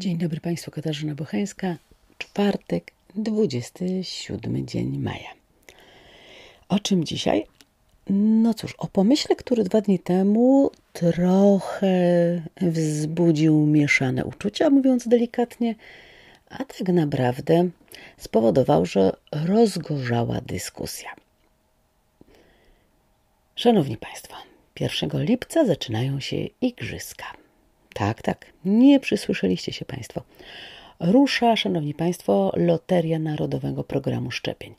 Dzień dobry Państwu, Katarzyna Bocheńska. Czwartek, 27 dzień maja. O czym dzisiaj? No cóż, o pomyśle, który dwa dni temu trochę wzbudził mieszane uczucia, mówiąc delikatnie, a tak naprawdę spowodował, że rozgorzała dyskusja. Szanowni Państwo, 1 lipca zaczynają się igrzyska. Tak, tak, nie przysłyszeliście się Państwo. Rusza, Szanowni Państwo, Loteria Narodowego Programu Szczepień.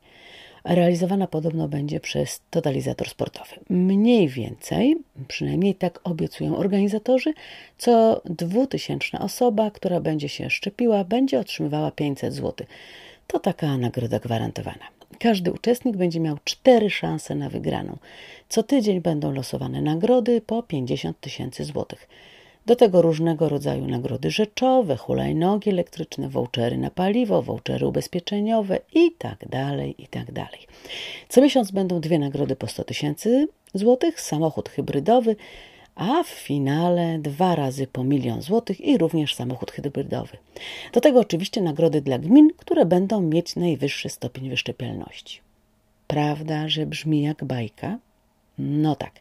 Realizowana podobno będzie przez totalizator sportowy. Mniej więcej, przynajmniej tak obiecują organizatorzy, co dwutysięczna osoba, która będzie się szczepiła, będzie otrzymywała 500 zł. To taka nagroda gwarantowana. Każdy uczestnik będzie miał cztery szanse na wygraną. Co tydzień będą losowane nagrody po 50 tysięcy złotych. Do tego różnego rodzaju nagrody rzeczowe, hulajnogi elektryczne, vouchery na paliwo, vouchery ubezpieczeniowe i tak dalej, i tak. Co miesiąc będą dwie nagrody po 100 tysięcy złotych, samochód hybrydowy, a w finale dwa razy po milion złotych i również samochód hybrydowy. Do tego oczywiście nagrody dla gmin, które będą mieć najwyższy stopień wyszczepialności. Prawda, że brzmi jak bajka? No tak.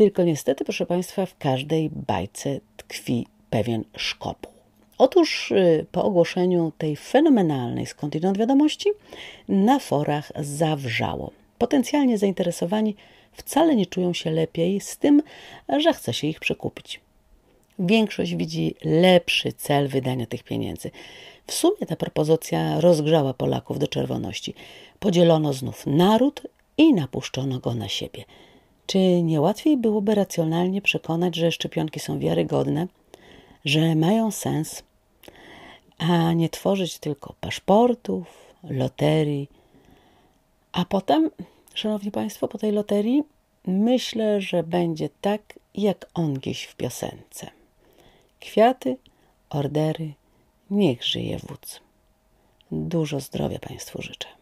Tylko niestety, proszę Państwa, w każdej bajce tkwi pewien szkopuł. Otóż y, po ogłoszeniu tej fenomenalnej skądinąd wiadomości na forach zawrzało. Potencjalnie zainteresowani wcale nie czują się lepiej z tym, że chce się ich przekupić. Większość widzi lepszy cel wydania tych pieniędzy. W sumie ta propozycja rozgrzała Polaków do czerwoności. Podzielono znów naród i napuszczono go na siebie – czy nie łatwiej byłoby racjonalnie przekonać, że szczepionki są wiarygodne, że mają sens, a nie tworzyć tylko paszportów, loterii, a potem, szanowni państwo, po tej loterii myślę, że będzie tak, jak on gdzieś w piosence. Kwiaty, ordery, niech żyje wódz. Dużo zdrowia Państwu życzę.